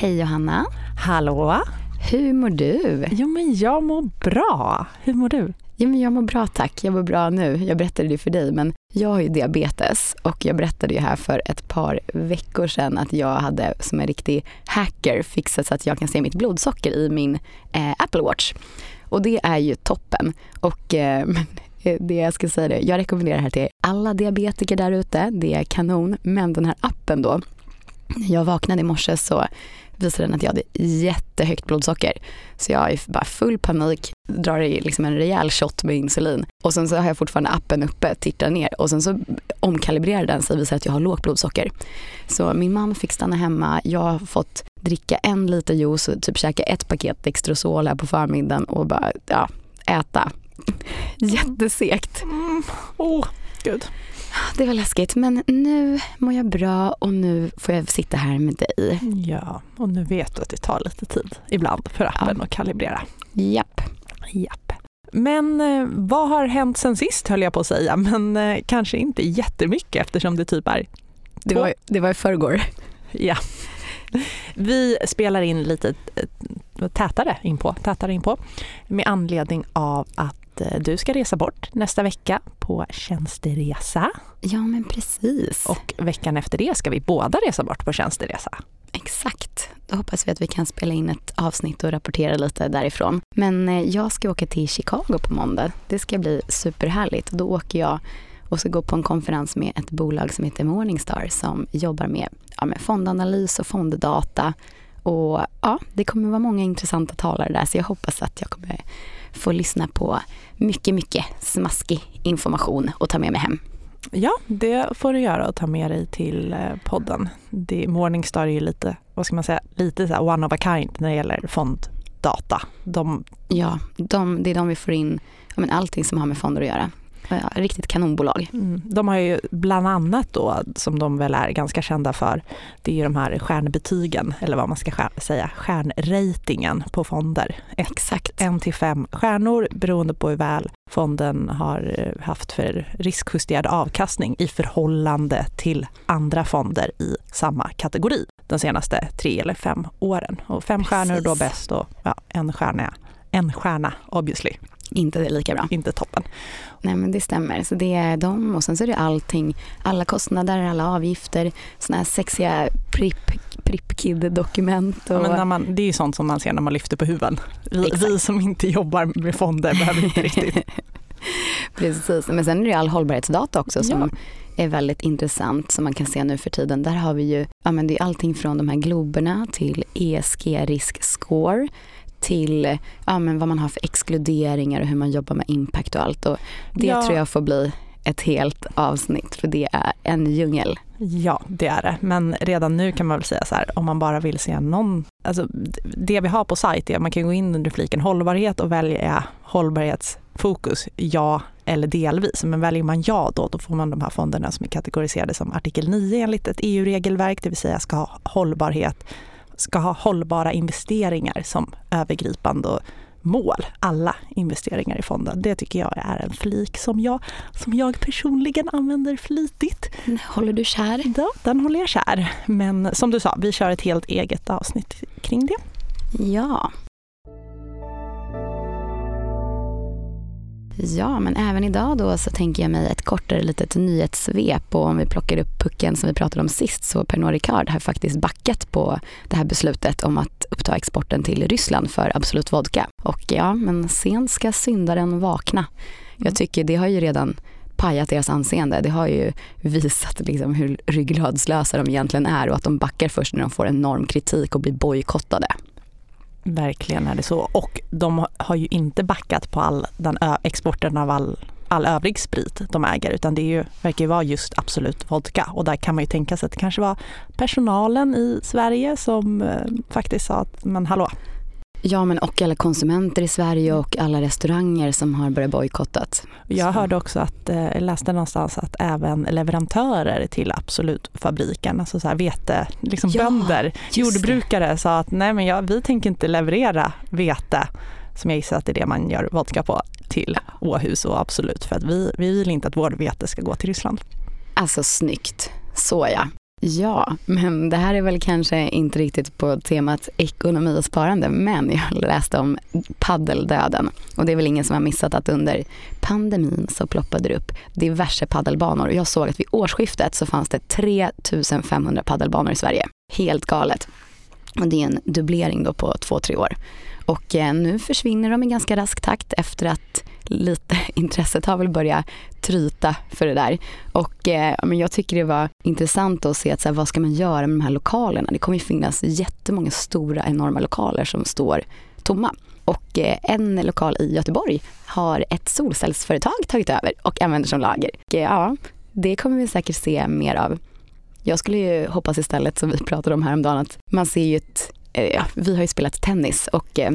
Hej Johanna. Hallå? Hur mår du? Jo men jag mår bra. Hur mår du? Jo, men jag mår bra tack. Jag mår bra nu. Jag berättade det för dig, men jag har ju diabetes och jag berättade ju här för ett par veckor sedan att jag hade som en riktig hacker fixat så att jag kan se mitt blodsocker i min eh, Apple Watch. Och det är ju toppen. Och eh, det jag ska säga det, jag rekommenderar det här till alla diabetiker där ute. Det är kanon. Men den här appen då, när jag vaknade i morse så visade den att jag hade jättehögt blodsocker. Så jag är bara full panik, drar i liksom en rejäl shot med insulin. Och sen så har jag fortfarande appen uppe, tittar ner och sen så omkalibrerar den sig och visar att jag har lågt blodsocker. Så min man fick stanna hemma, jag har fått dricka en liter juice och typ käka ett paket Dextrosol här på förmiddagen och bara ja, äta. Jättesegt. Mm. Oh, gud. Det var läskigt, men nu mår jag bra och nu får jag sitta här med dig. Ja, och nu vet du att det tar lite tid ibland för appen ja. att kalibrera. Japp. Japp. Men eh, vad har hänt sen sist höll jag på att säga, men eh, kanske inte jättemycket eftersom det typ är Det var, det var i förrgår. Ja. Vi spelar in lite eh, tätare inpå, tätare inpå med anledning av att Eh, du ska resa bort nästa vecka på tjänsteresa. Ja, men precis. Och veckan efter det ska vi båda resa bort på tjänsteresa. Exakt. Då hoppas vi att vi kan spela in ett avsnitt och rapportera lite därifrån. Men eh, jag ska åka till Chicago på måndag. Det ska bli superhärligt. Då åker jag och ska gå på en konferens med ett bolag som heter Morningstar som jobbar med, ja, med fondanalys och fonddata. Och ja, det kommer vara många intressanta talare där så jag hoppas att jag kommer få lyssna på mycket, mycket smaskig information och ta med mig hem. Ja, det får du göra och ta med dig till eh, podden. Det, Morningstar är ju lite, vad ska man säga, lite så one of a kind när det gäller fonddata. De... Ja, de, det är de vi får in, ja, men allting som har med fonder att göra. Ja, riktigt kanonbolag. Mm. De har ju bland annat då, som de väl är ganska kända för, det är ju de här stjärnbetygen, eller vad man ska säga, stjärnratingen på fonder. Exakt. En till fem stjärnor beroende på hur väl fonden har haft för riskjusterad avkastning i förhållande till andra fonder i samma kategori de senaste tre eller fem åren. Och fem Precis. stjärnor då bäst och ja, en stjärna, en stjärna obviously inte lika bra. Inte toppen. Nej men det stämmer. Så det är de och sen så är det allting, alla kostnader, alla avgifter, såna här sexiga pripp Pripp-kid-dokument. Ja, men man, det är ju sånt som man ser när man lyfter på huven. Vi, vi som inte jobbar med fonder behöver inte riktigt. Precis, men sen är det all hållbarhetsdata också som ja. är väldigt intressant som man kan se nu för tiden. Där har vi ju, ja men det är allting från de här globerna till ESG risk score till ja, men vad man har för exkluderingar och hur man jobbar med impact och allt. Och det ja. tror jag får bli ett helt avsnitt för det är en djungel. Ja, det är det. Men redan nu kan man väl säga så här, om man bara vill se någon... Alltså, det vi har på sajt är att man kan gå in under fliken hållbarhet och välja hållbarhetsfokus, ja eller delvis. Men väljer man ja då, då får man de här fonderna som är kategoriserade som artikel 9 enligt ett EU-regelverk, det vill säga ska ha hållbarhet ska ha hållbara investeringar som övergripande mål, alla investeringar i fonden. Det tycker jag är en flik som jag, som jag personligen använder flitigt. Håller du kär? Ja, den håller jag kär. Men som du sa, vi kör ett helt eget avsnitt kring det. Ja, Ja, men även idag då så tänker jag mig ett kortare litet nyhetssvep och om vi plockar upp pucken som vi pratade om sist så Pernod Ricard har faktiskt backat på det här beslutet om att uppta exporten till Ryssland för Absolut Vodka. Och ja, men sent ska syndaren vakna. Jag mm. tycker det har ju redan pajat deras anseende. Det har ju visat liksom hur ryggradslösa de egentligen är och att de backar först när de får enorm kritik och blir bojkottade. Verkligen är det så. Och de har ju inte backat på all den exporten av all, all övrig sprit de äger utan det är ju, verkar ju vara just Absolut Vodka och där kan man ju tänka sig att det kanske var personalen i Sverige som eh, faktiskt sa att men hallå, Ja, men och alla konsumenter i Sverige och alla restauranger som har börjat bojkottat. Jag hörde också att, eh, jag läste någonstans att även leverantörer till Absolut-fabriken, alltså så här vete, liksom ja, bönder, jordbrukare det. sa att nej men ja, vi tänker inte leverera vete, som jag gissar att det är det man gör vodka på, till Åhus och Absolut för att vi, vi vill inte att vårt vete ska gå till Ryssland. Alltså snyggt, så ja. Ja, men det här är väl kanske inte riktigt på temat ekonomi och sparande, men jag läste om paddeldöden. Och det är väl ingen som har missat att under pandemin så ploppade det upp diverse paddelbanor. Jag såg att vid årsskiftet så fanns det 3500 paddelbanor i Sverige. Helt galet. Och det är en dubblering då på två, tre år. Och eh, nu försvinner de i ganska rask takt efter att lite intresset har väl börjat tryta för det där. Och eh, jag tycker det var intressant att se att så här, vad ska man göra med de här lokalerna? Det kommer ju finnas jättemånga stora enorma lokaler som står tomma. Och eh, en lokal i Göteborg har ett solcellsföretag tagit över och använder som lager. Och, eh, ja, det kommer vi säkert se mer av. Jag skulle ju hoppas istället, som vi pratade om häromdagen, att man ser ju ett, eh, ja, vi har ju spelat tennis och eh,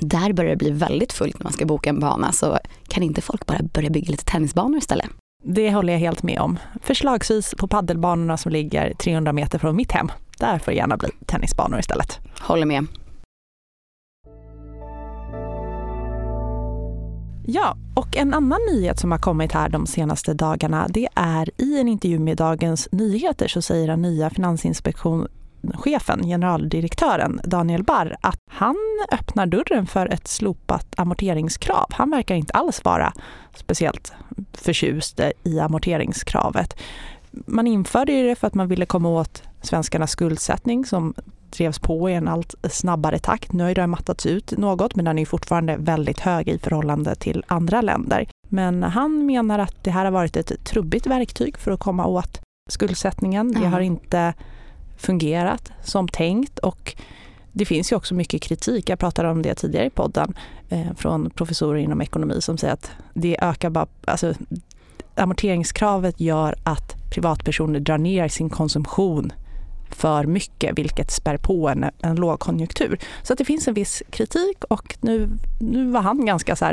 där börjar det bli väldigt fullt när man ska boka en bana så kan inte folk bara börja bygga lite tennisbanor istället? Det håller jag helt med om. Förslagsvis på paddelbanorna som ligger 300 meter från mitt hem. Där får det gärna bli tennisbanor istället. Håller med. Ja, och en annan nyhet som har kommit här de senaste dagarna det är i en intervju med Dagens Nyheter så säger den nya Finansinspektion chefen, generaldirektören Daniel Barr, att han öppnar dörren för ett slopat amorteringskrav. Han verkar inte alls vara speciellt förtjust i amorteringskravet. Man införde det för att man ville komma åt svenskarnas skuldsättning som drevs på i en allt snabbare takt. Nu har det mattats ut något, men den är fortfarande väldigt hög i förhållande till andra länder. Men han menar att det här har varit ett trubbigt verktyg för att komma åt skuldsättningen. Det har inte fungerat som tänkt och det finns ju också mycket kritik, jag pratade om det tidigare i podden, eh, från professorer inom ekonomi som säger att det ökar bara, alltså amorteringskravet gör att privatpersoner drar ner sin konsumtion för mycket, vilket spär på en, en lågkonjunktur. Så att det finns en viss kritik och nu, nu var han ganska så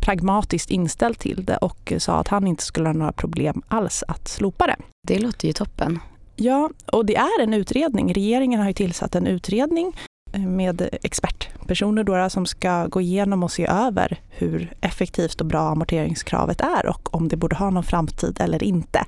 pragmatiskt inställd till det och sa att han inte skulle ha några problem alls att slopa det. Det låter ju toppen. Ja, och det är en utredning. Regeringen har ju tillsatt en utredning eh, med expertpersoner då, som ska gå igenom och se över hur effektivt och bra amorteringskravet är och om det borde ha någon framtid eller inte.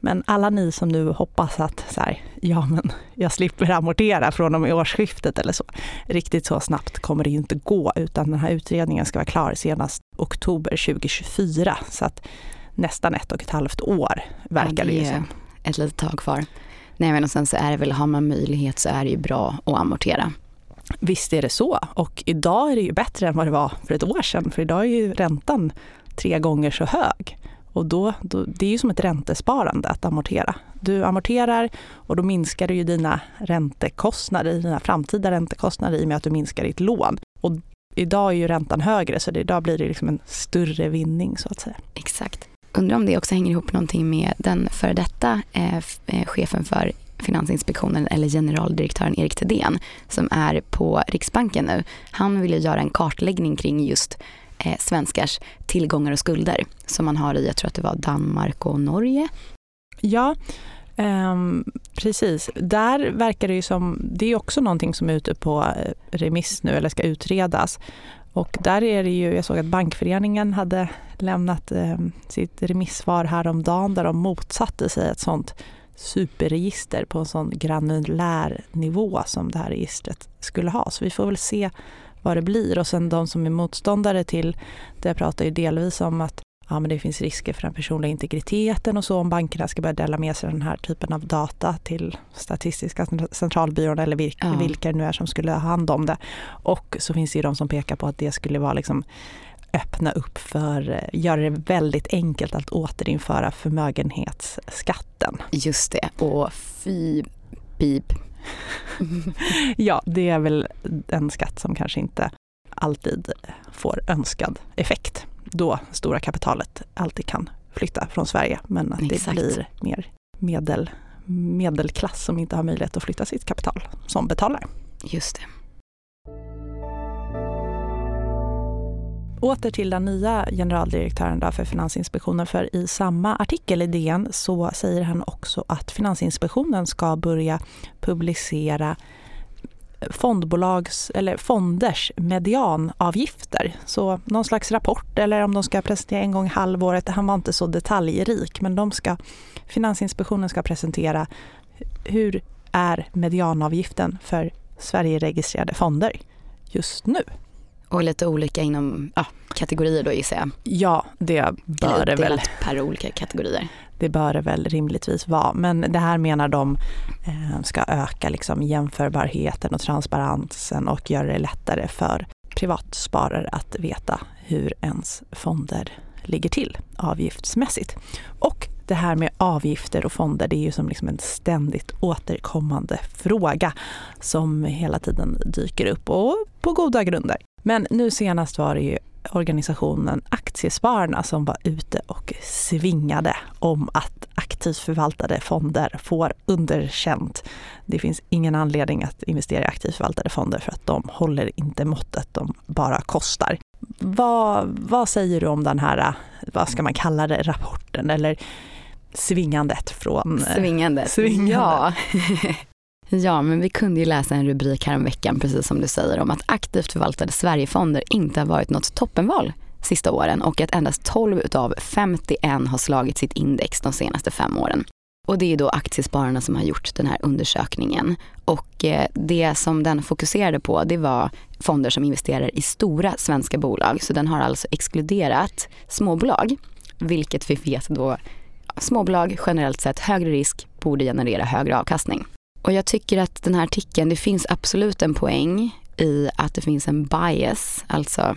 Men alla ni som nu hoppas att så här, ja men jag slipper amortera från och med årsskiftet eller så. Riktigt så snabbt kommer det ju inte gå utan den här utredningen ska vara klar senast oktober 2024. Så att nästan ett och ett halvt år verkar ja, det, det ju som. Ett litet tag kvar. Nej men och sen så är det väl, har man möjlighet så är det ju bra att amortera. Visst är det så. Och idag är det ju bättre än vad det var för ett år sedan. För idag är ju räntan tre gånger så hög. Och då, då, det är ju som ett räntesparande att amortera. Du amorterar och då minskar du ju dina räntekostnader, dina framtida räntekostnader i och med att du minskar ditt lån. Och idag är ju räntan högre så det, idag blir det liksom en större vinning så att säga. Exakt. Undrar om det också hänger ihop någonting med den före detta eh, eh, chefen för Finansinspektionen eller generaldirektören Erik Thedéen som är på Riksbanken nu. Han vill ju göra en kartläggning kring just eh, svenskars tillgångar och skulder som man har i, jag tror att det var Danmark och Norge. Ja, Um, precis. Där verkar det ju som, det är också någonting som är ute på eh, remiss nu eller ska utredas. Och där är det ju, jag såg att Bankföreningen hade lämnat eh, sitt remissvar häromdagen där de motsatte sig ett sånt superregister på en sån granulär nivå som det här registret skulle ha. Så vi får väl se vad det blir. Och sen de som är motståndare till det pratar ju delvis om att ja, men det finns risker för den personliga integriteten och så om bankerna ska börja dela med sig den här typen av data till Statistiska centralbyrån eller vilka, ja. vilka det nu är som skulle ha hand om det. Och så finns det ju de som pekar på att det skulle vara liksom öppna upp för, eh, göra det väldigt enkelt att återinföra förmögenhetsskatten. Just det, och fy pip. ja, det är väl en skatt som kanske inte alltid får önskad effekt då stora kapitalet alltid kan flytta från Sverige men att Exakt. det blir mer medel, medelklass som inte har möjlighet att flytta sitt kapital som betalar. Just det. Åter till den nya generaldirektören för Finansinspektionen, för i samma artikel i DN så säger han också att Finansinspektionen ska börja publicera fondbolags eller fonders medianavgifter. Så någon slags rapport eller om de ska presentera en gång i halvåret. Han var inte så detaljrik men de ska, Finansinspektionen ska presentera hur är medianavgiften för Sverige-registrerade fonder just nu? Och lite olika inom ja, kategorier då gissar jag. Ja, det bör det väl. per olika kategorier. Det bör det väl rimligtvis vara. Men det här menar de eh, ska öka liksom jämförbarheten och transparensen och göra det lättare för privatsparare att veta hur ens fonder ligger till avgiftsmässigt. Och det här med avgifter och fonder, det är ju som liksom en ständigt återkommande fråga som hela tiden dyker upp och på goda grunder. Men nu senast var det ju organisationen Aktiespararna som var ute och svingade om att aktivt förvaltade fonder får underkänt. Det finns ingen anledning att investera i aktivt förvaltade fonder för att de håller inte måttet, de bara kostar. Vad, vad säger du om den här, vad ska man kalla det, rapporten eller svingandet från... Svingandet, Svingandet. ja. Ja, men vi kunde ju läsa en rubrik häromveckan, precis som du säger, om att aktivt förvaltade Sverigefonder inte har varit något toppenval sista åren och att endast 12 utav 51 har slagit sitt index de senaste fem åren. Och det är då Aktiespararna som har gjort den här undersökningen. Och eh, det som den fokuserade på det var fonder som investerar i stora svenska bolag. Så den har alltså exkluderat småbolag, vilket vi vet då småbolag generellt sett högre risk borde generera högre avkastning. Och jag tycker att den här artikeln, det finns absolut en poäng i att det finns en bias, alltså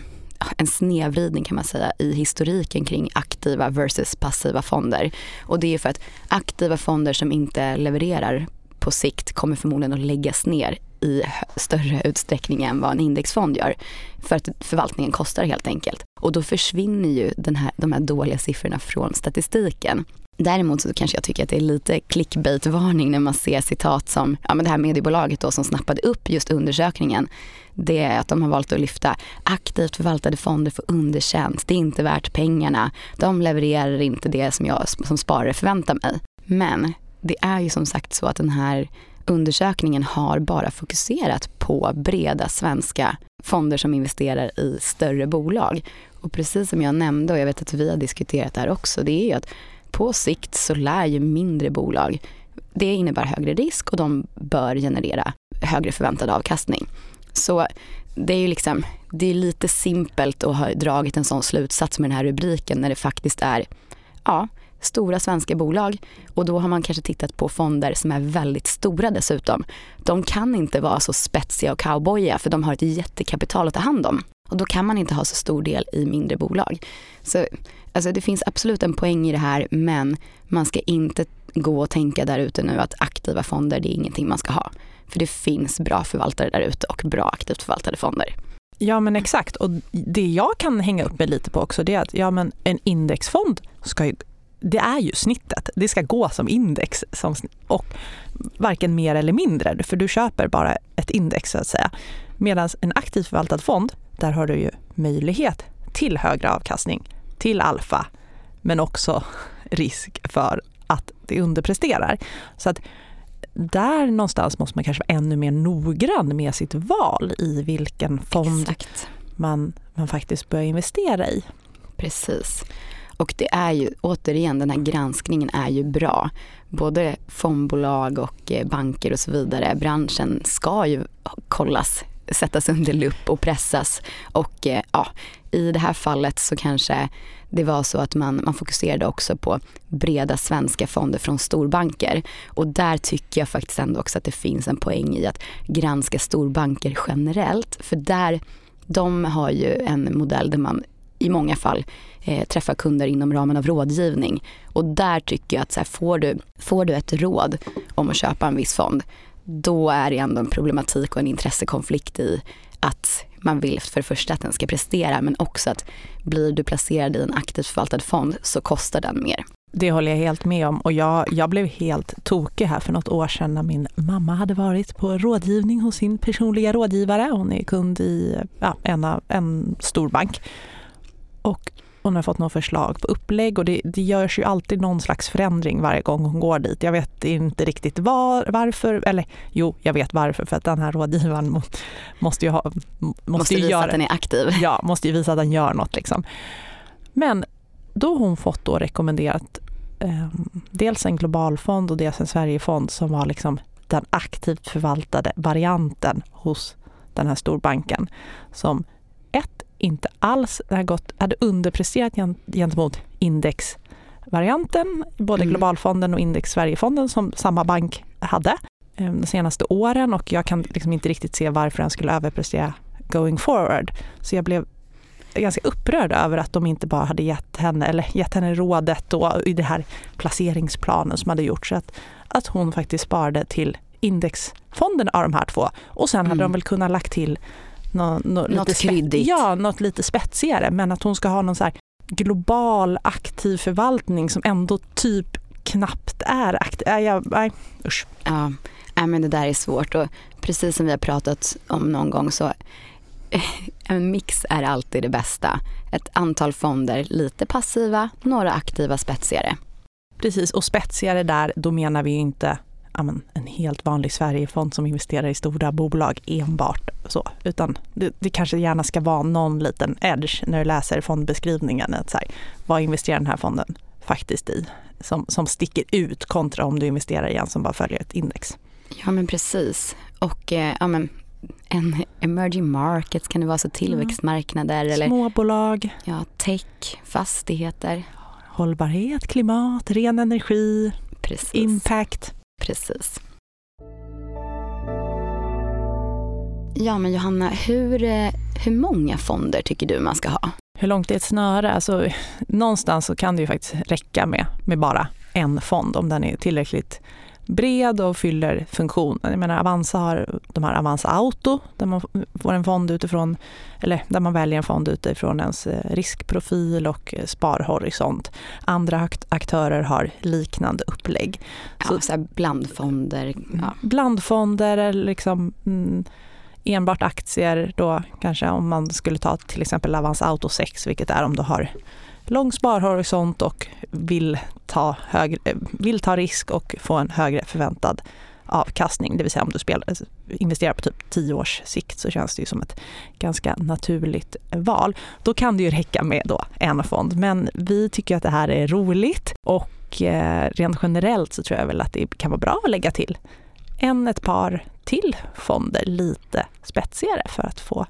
en snedvridning kan man säga i historiken kring aktiva versus passiva fonder. Och det är för att aktiva fonder som inte levererar på sikt kommer förmodligen att läggas ner i större utsträckning än vad en indexfond gör. För att förvaltningen kostar helt enkelt. Och då försvinner ju den här, de här dåliga siffrorna från statistiken. Däremot så kanske jag tycker att det är lite clickbait-varning när man ser citat som ja, men det här mediebolaget då som snappade upp just undersökningen. Det är att de har valt att lyfta aktivt förvaltade fonder för underkänt. Det är inte värt pengarna. De levererar inte det som jag som sparare förväntar mig. Men det är ju som sagt så att den här undersökningen har bara fokuserat på breda svenska fonder som investerar i större bolag. Och precis som jag nämnde och jag vet att vi har diskuterat det här också, det är ju att på sikt så lär ju mindre bolag, det innebär högre risk och de bör generera högre förväntad avkastning. Så det är ju liksom, det är lite simpelt att ha dragit en sån slutsats med den här rubriken när det faktiskt är, ja, stora svenska bolag och då har man kanske tittat på fonder som är väldigt stora dessutom. De kan inte vara så spetsiga och cowboyiga för de har ett jättekapital att ta hand om och då kan man inte ha så stor del i mindre bolag. Så alltså det finns absolut en poäng i det här men man ska inte gå och tänka där ute nu att aktiva fonder det är ingenting man ska ha. För det finns bra förvaltare där ute och bra aktivt förvaltade fonder. Ja men exakt och det jag kan hänga upp mig lite på också det är att ja, men en indexfond ska ju det är ju snittet. Det ska gå som index som, och varken mer eller mindre, för du köper bara ett index så att säga. Medan en aktivt förvaltad fond, där har du ju möjlighet till högre avkastning, till alfa, men också risk för att det underpresterar. Så att där någonstans måste man kanske vara ännu mer noggrann med sitt val i vilken fond man, man faktiskt börjar investera i. Precis. Och det är ju, återigen, den här granskningen är ju bra. Både fondbolag och eh, banker och så vidare, branschen ska ju kollas, sättas under lupp och pressas. Och eh, ja, i det här fallet så kanske det var så att man, man fokuserade också på breda svenska fonder från storbanker. Och där tycker jag faktiskt ändå också att det finns en poäng i att granska storbanker generellt. För där, de har ju en modell där man i många fall eh, träffar kunder inom ramen av rådgivning. Och där tycker jag att så här, får, du, får du ett råd om att köpa en viss fond, då är det ändå en problematik och en intressekonflikt i att man vill för det första att den ska prestera men också att blir du placerad i en aktivt förvaltad fond så kostar den mer. Det håller jag helt med om och jag, jag blev helt tokig här för något år sedan när min mamma hade varit på rådgivning hos sin personliga rådgivare. Hon är kund i ja, en, en stor bank. Och hon har fått något förslag på upplägg och det, det görs ju alltid någon slags förändring varje gång hon går dit. Jag vet inte riktigt var, varför, eller jo, jag vet varför för att den här rådgivaren måste ju ha... Måste, måste visa göra, att den är aktiv. Ja, måste ju visa att den gör något liksom. Men då har hon fått då rekommenderat eh, dels en globalfond och dels en Sverigefond som var liksom den aktivt förvaltade varianten hos den här storbanken som ett, inte alls hade, gått, hade underpresterat gentemot indexvarianten, både mm. globalfonden och index Sverigefonden som samma bank hade eh, de senaste åren och jag kan liksom inte riktigt se varför den skulle överprestera going forward. Så jag blev ganska upprörd över att de inte bara hade gett henne, eller gett henne rådet då, i det här placeringsplanen som hade gjorts, att, att hon faktiskt sparade till indexfonden av de här två. Och sen hade mm. de väl kunnat lagt till nå, nå, något lite kryddigt. Ja, något lite spetsigare. Men att hon ska ha någon så global aktiv förvaltning som ändå typ knappt är aktiv. Äh, jag, nej, usch. Ja, men det där är svårt och precis som vi har pratat om någon gång så en mix är alltid det bästa. Ett antal fonder, lite passiva, några aktiva spetsigare. Precis, och spetsigare där, då menar vi inte amen, en helt vanlig Sverigefond som investerar i stora bolag enbart så, utan det, det, kanske gärna ska vara någon liten edge när du läser fondbeskrivningen. Att så här, vad investerar den här fonden faktiskt i? Som, som sticker ut kontra om du investerar i en som bara följer ett index. Ja men precis. Och eh, ja, men en emerging markets kan det vara, så tillväxtmarknader. Mm. Eller, Småbolag. Ja, tech, fastigheter. Hållbarhet, klimat, ren energi, Precis. impact. Precis. Ja men Johanna, hur, eh, hur många fonder tycker du man ska ha? Hur långt är ett snöre? Alltså, någonstans så kan det ju faktiskt räcka med, med bara en fond om den är tillräckligt bred och fyller funktionen. Jag menar Avanza har de här Avanza Auto där man får en fond utifrån, eller där man väljer en fond utifrån ens eh, riskprofil och eh, sparhorisont. Andra aktörer har liknande upplägg. Ja, så, så blandfonder. Ja. Blandfonder eller liksom mm, enbart aktier då kanske om man skulle ta till exempel Avanza Auto 6 vilket är om du har lång sparhorisont och vill ta, högre, eh, vill ta risk och få en högre förväntad avkastning. Det vill säga om du spelar, eh, investerar på typ 10 års sikt så känns det ju som ett ganska naturligt val. Då kan det ju räcka med då en fond. Men vi tycker att det här är roligt och eh, rent generellt så tror jag väl att det kan vara bra att lägga till en, ett par till fonder lite spetsigare för att få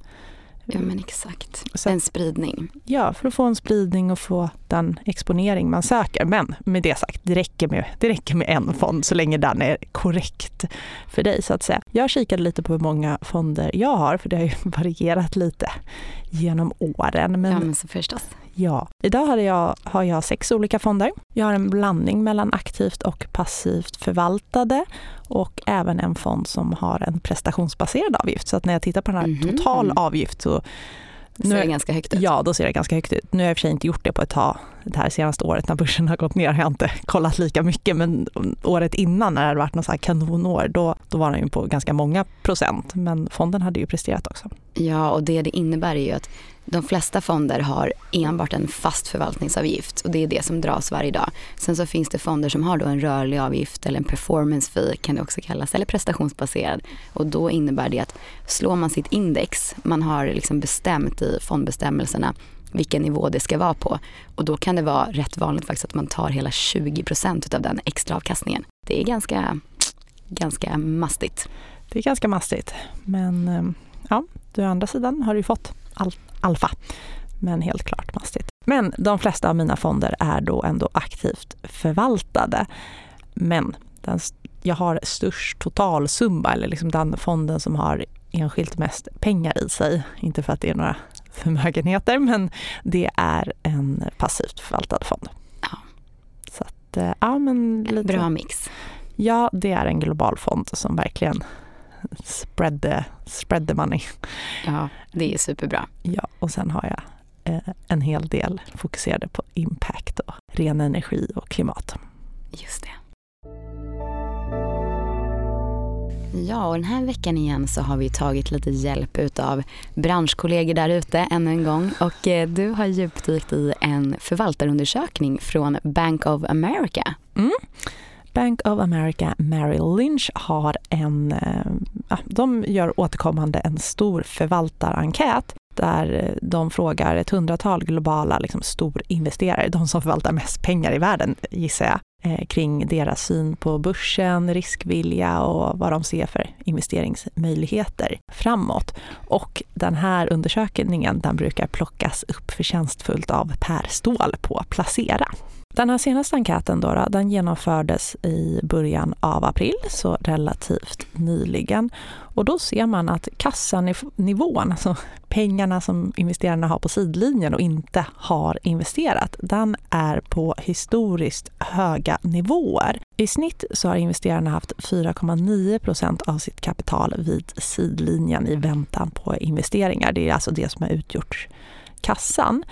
Ja men exakt, så, en spridning. Ja, för att få en spridning och få den exponering man söker. Men med det sagt, det räcker med, det räcker med en fond så länge den är korrekt för dig så att säga. Jag kikade lite på hur många fonder jag har för det har ju varierat lite genom åren. Men, ja men så förstås. Ja, idag har jag, har jag sex olika fonder. Jag har en blandning mellan aktivt och passivt förvaltade och även en fond som har en prestationsbaserad avgift. Så att när jag tittar på den här mm total avgift så ser det ganska högt ut. Ja, då ser det ganska högt ut. Nu har jag i och för sig inte gjort det på ett tag. Det här senaste året när börsen har gått ner har jag inte kollat lika mycket. Men året innan när det hade varit något så här kanonår, då, då var den ju på ganska många procent. Men fonden hade ju presterat också. Ja, och det det innebär är ju att de flesta fonder har enbart en fast förvaltningsavgift och det är det som dras varje dag. Sen så finns det fonder som har då en rörlig avgift eller en performance fee kan det också kallas, eller prestationsbaserad. Och då innebär det att slår man sitt index, man har liksom bestämt i fondbestämmelserna vilken nivå det ska vara på. Och då kan det vara rätt vanligt faktiskt att man tar hela 20% av den extra avkastningen. Det är ganska, ganska mastigt. Det är ganska mastigt, men eh, ja, ja, å andra sidan har du fått allt alfa. Men helt klart mastigt. Men de flesta av mina fonder är då ändå aktivt förvaltade. Men den, jag har störst totalsumma, eller liksom den fonden som har enskilt mest pengar i sig. Inte för att det är några förmögenheter, men det är en passivt förvaltad fond. Ja. Så att, eh, ja men lite... Bra mix. Ja, det är en global fond som verkligen spread the, spread the money. Ja, det är superbra. Ja, och sen har jag eh, en hel del fokuserade på impact och ren energi och klimat. Just det. Ja, och den här veckan igen så har vi tagit lite hjälp utav branschkollegor där ute ännu en gång. Och eh, du har djupdykt i en förvaltarundersökning från Bank of America. Mm. Bank of America Merrill Lynch har en, eh, de gör återkommande en stor förvaltarenkät där de frågar ett hundratal globala liksom, storinvesterare, de som förvaltar mest pengar i världen gissar jag, Eh, kring deras syn på börsen, riskvilja och vad de ser för investeringsmöjligheter framåt. Och den här undersökningen den brukar plockas upp förtjänstfullt av Per Ståhl på Placera. Den här senaste enkäten då, den genomfördes i början av april, så relativt nyligen. Och då ser man att kassanivån, alltså pengarna som investerarna har på sidlinjen och inte har investerat, den är på historiskt höga nivåer. I snitt så har investerarna haft 4,9 procent av sitt kapital vid sidlinjen i väntan på investeringar. Det är alltså det som har utgjort kassan.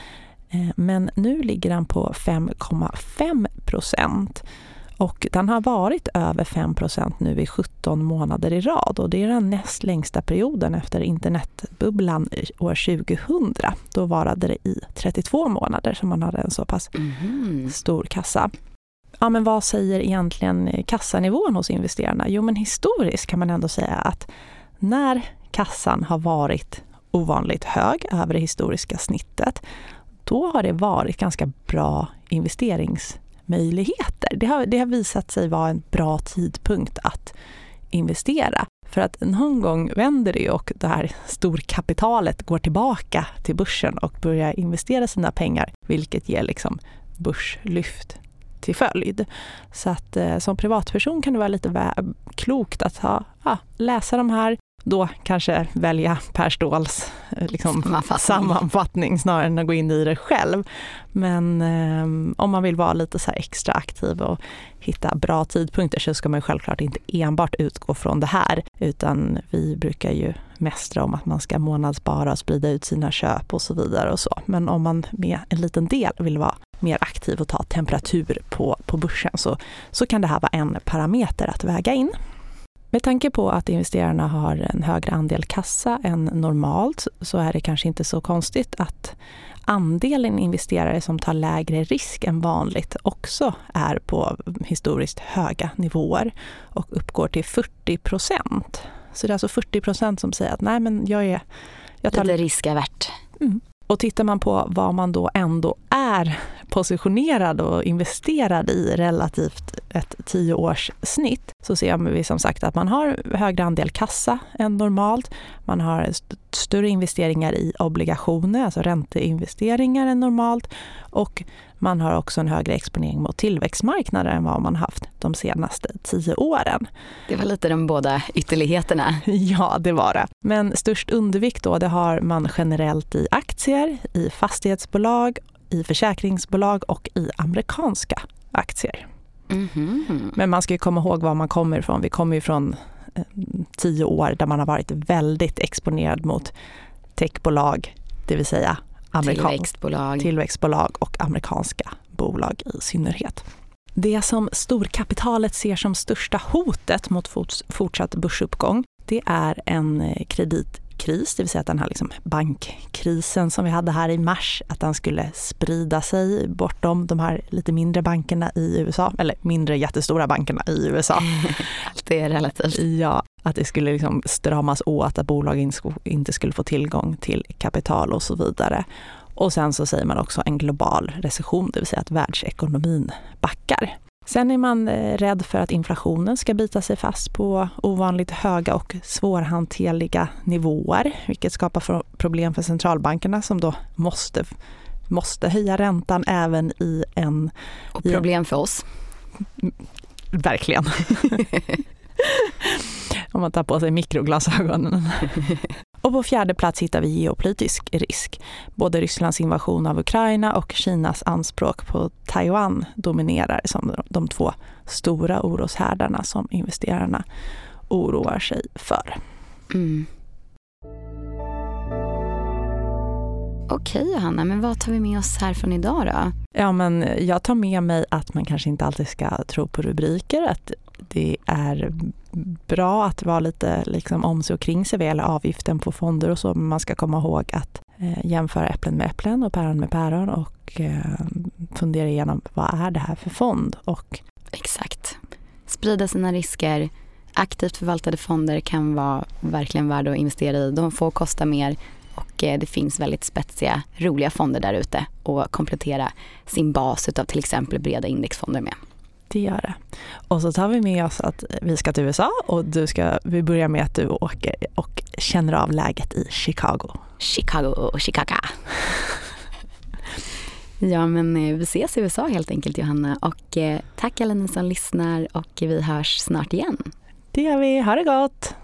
Eh, men nu ligger den på 5,5 procent. Och den har varit över 5 procent nu i 17 månader i rad och det är den näst längsta perioden efter internetbubblan år 2000. Då varade det i 32 månader som man hade en så pass mm. stor kassa. Ja, men vad säger egentligen kassanivån hos investerarna? Jo, men historiskt kan man ändå säga att när kassan har varit ovanligt hög över det historiska snittet då har det varit ganska bra investeringsmöjligheter. Det har, det har visat sig vara en bra tidpunkt att investera. För att någon gång vänder det och det här storkapitalet går tillbaka till börsen och börjar investera sina pengar, vilket ger liksom börslyft till följd. Så att eh, som privatperson kan det vara lite klokt att ha, ja, läsa de här då kanske välja Per Ståhls eh, liksom, sammanfattning. sammanfattning. snarare än att gå in i det själv. Men eh, om man vill vara lite så extra aktiv och hitta bra tidpunkter så ska man självklart inte enbart utgå från det här utan vi brukar ju mästra om att man ska månadsspara och sprida ut sina köp och så vidare och så. Men om man med en liten del vill vara mer aktiv och ta temperatur på, på börsen så, så kan det här vara en parameter att väga in. Med tanke på att investerarna har en högre andel kassa än normalt så är det kanske inte så konstigt att andelen investerare som tar lägre risk än vanligt också är på historiskt höga nivåer och uppgår till 40 procent. Så det är alltså 40 procent som säger att nej men jag är... Jag tar... Lite riskavärt. Mm. Och tittar man på vad man då ändå är positionerad och investerad i relativt ett tioårssnitt så ser vi som sagt att man har högre andel kassa än normalt. Man har st större investeringar i obligationer, alltså ränteinvesteringar än normalt och man har också en högre exponering mot tillväxtmarknader än vad man haft de senaste tio åren. Det var lite de båda ytterligheterna. Ja, det var det. Men störst undervikt då, det har man generellt i aktier, i fastighetsbolag, i försäkringsbolag och i amerikanska aktier. Mm -hmm. Men man ska ju komma ihåg var man kommer ifrån. Vi kommer ju från eh, tio år där man har varit väldigt exponerad mot techbolag, det vill säga tillväxtbolag. tillväxtbolag och amerikanska bolag i synnerhet. Det som storkapitalet ser som största hotet mot fortsatt börsuppgång, det är en eh, kreditkris, det vill säga att den här liksom bankkrisen som vi hade här i mars, att den skulle sprida sig bortom de här lite mindre bankerna i USA, eller mindre jättestora bankerna i USA. Allt är relativt. Ja, att det skulle liksom stramas åt, att bolag inte skulle få tillgång till kapital och så vidare. Och sen så säger man också en global recession, det vill säga att världsekonomin backar. Sen är man eh, rädd för att inflationen ska bita sig fast på ovanligt höga och svårhanterliga nivåer, vilket skapar problem för centralbankerna som då måste, måste höja räntan även i en... Och problem för oss. Verkligen. Om man tar på sig mikroglasögonen. Och på fjärde plats hittar vi geopolitisk risk. Både Rysslands invasion av Ukraina och Kinas anspråk på Taiwan dominerar som de två stora oroshärdarna som investerarna oroar sig för. Mm. Okej Johanna, men vad tar vi med oss här från idag då? Ja, men jag tar med mig att man kanske inte alltid ska tro på rubriker, att det är bra att vara lite liksom om sig och kring sig vad gäller avgiften på fonder och så, men man ska komma ihåg att eh, jämföra äpplen med äpplen och päron med päron och eh, fundera igenom vad är det här för fond? Och Exakt. sprida sina risker. Aktivt förvaltade fonder kan vara verkligen värda att investera i. De får kosta mer och eh, det finns väldigt spetsiga, roliga fonder där ute och komplettera sin bas av till exempel breda indexfonder med. Det gör det. Och så tar vi med oss att vi ska till USA och du ska, vi börjar med att du åker och känner av läget i Chicago. Chicago, Chicago. ja men eh, vi ses i USA helt enkelt Johanna och eh, tack alla ni som lyssnar och vi hörs snart igen. Det gör vi, ha det gott!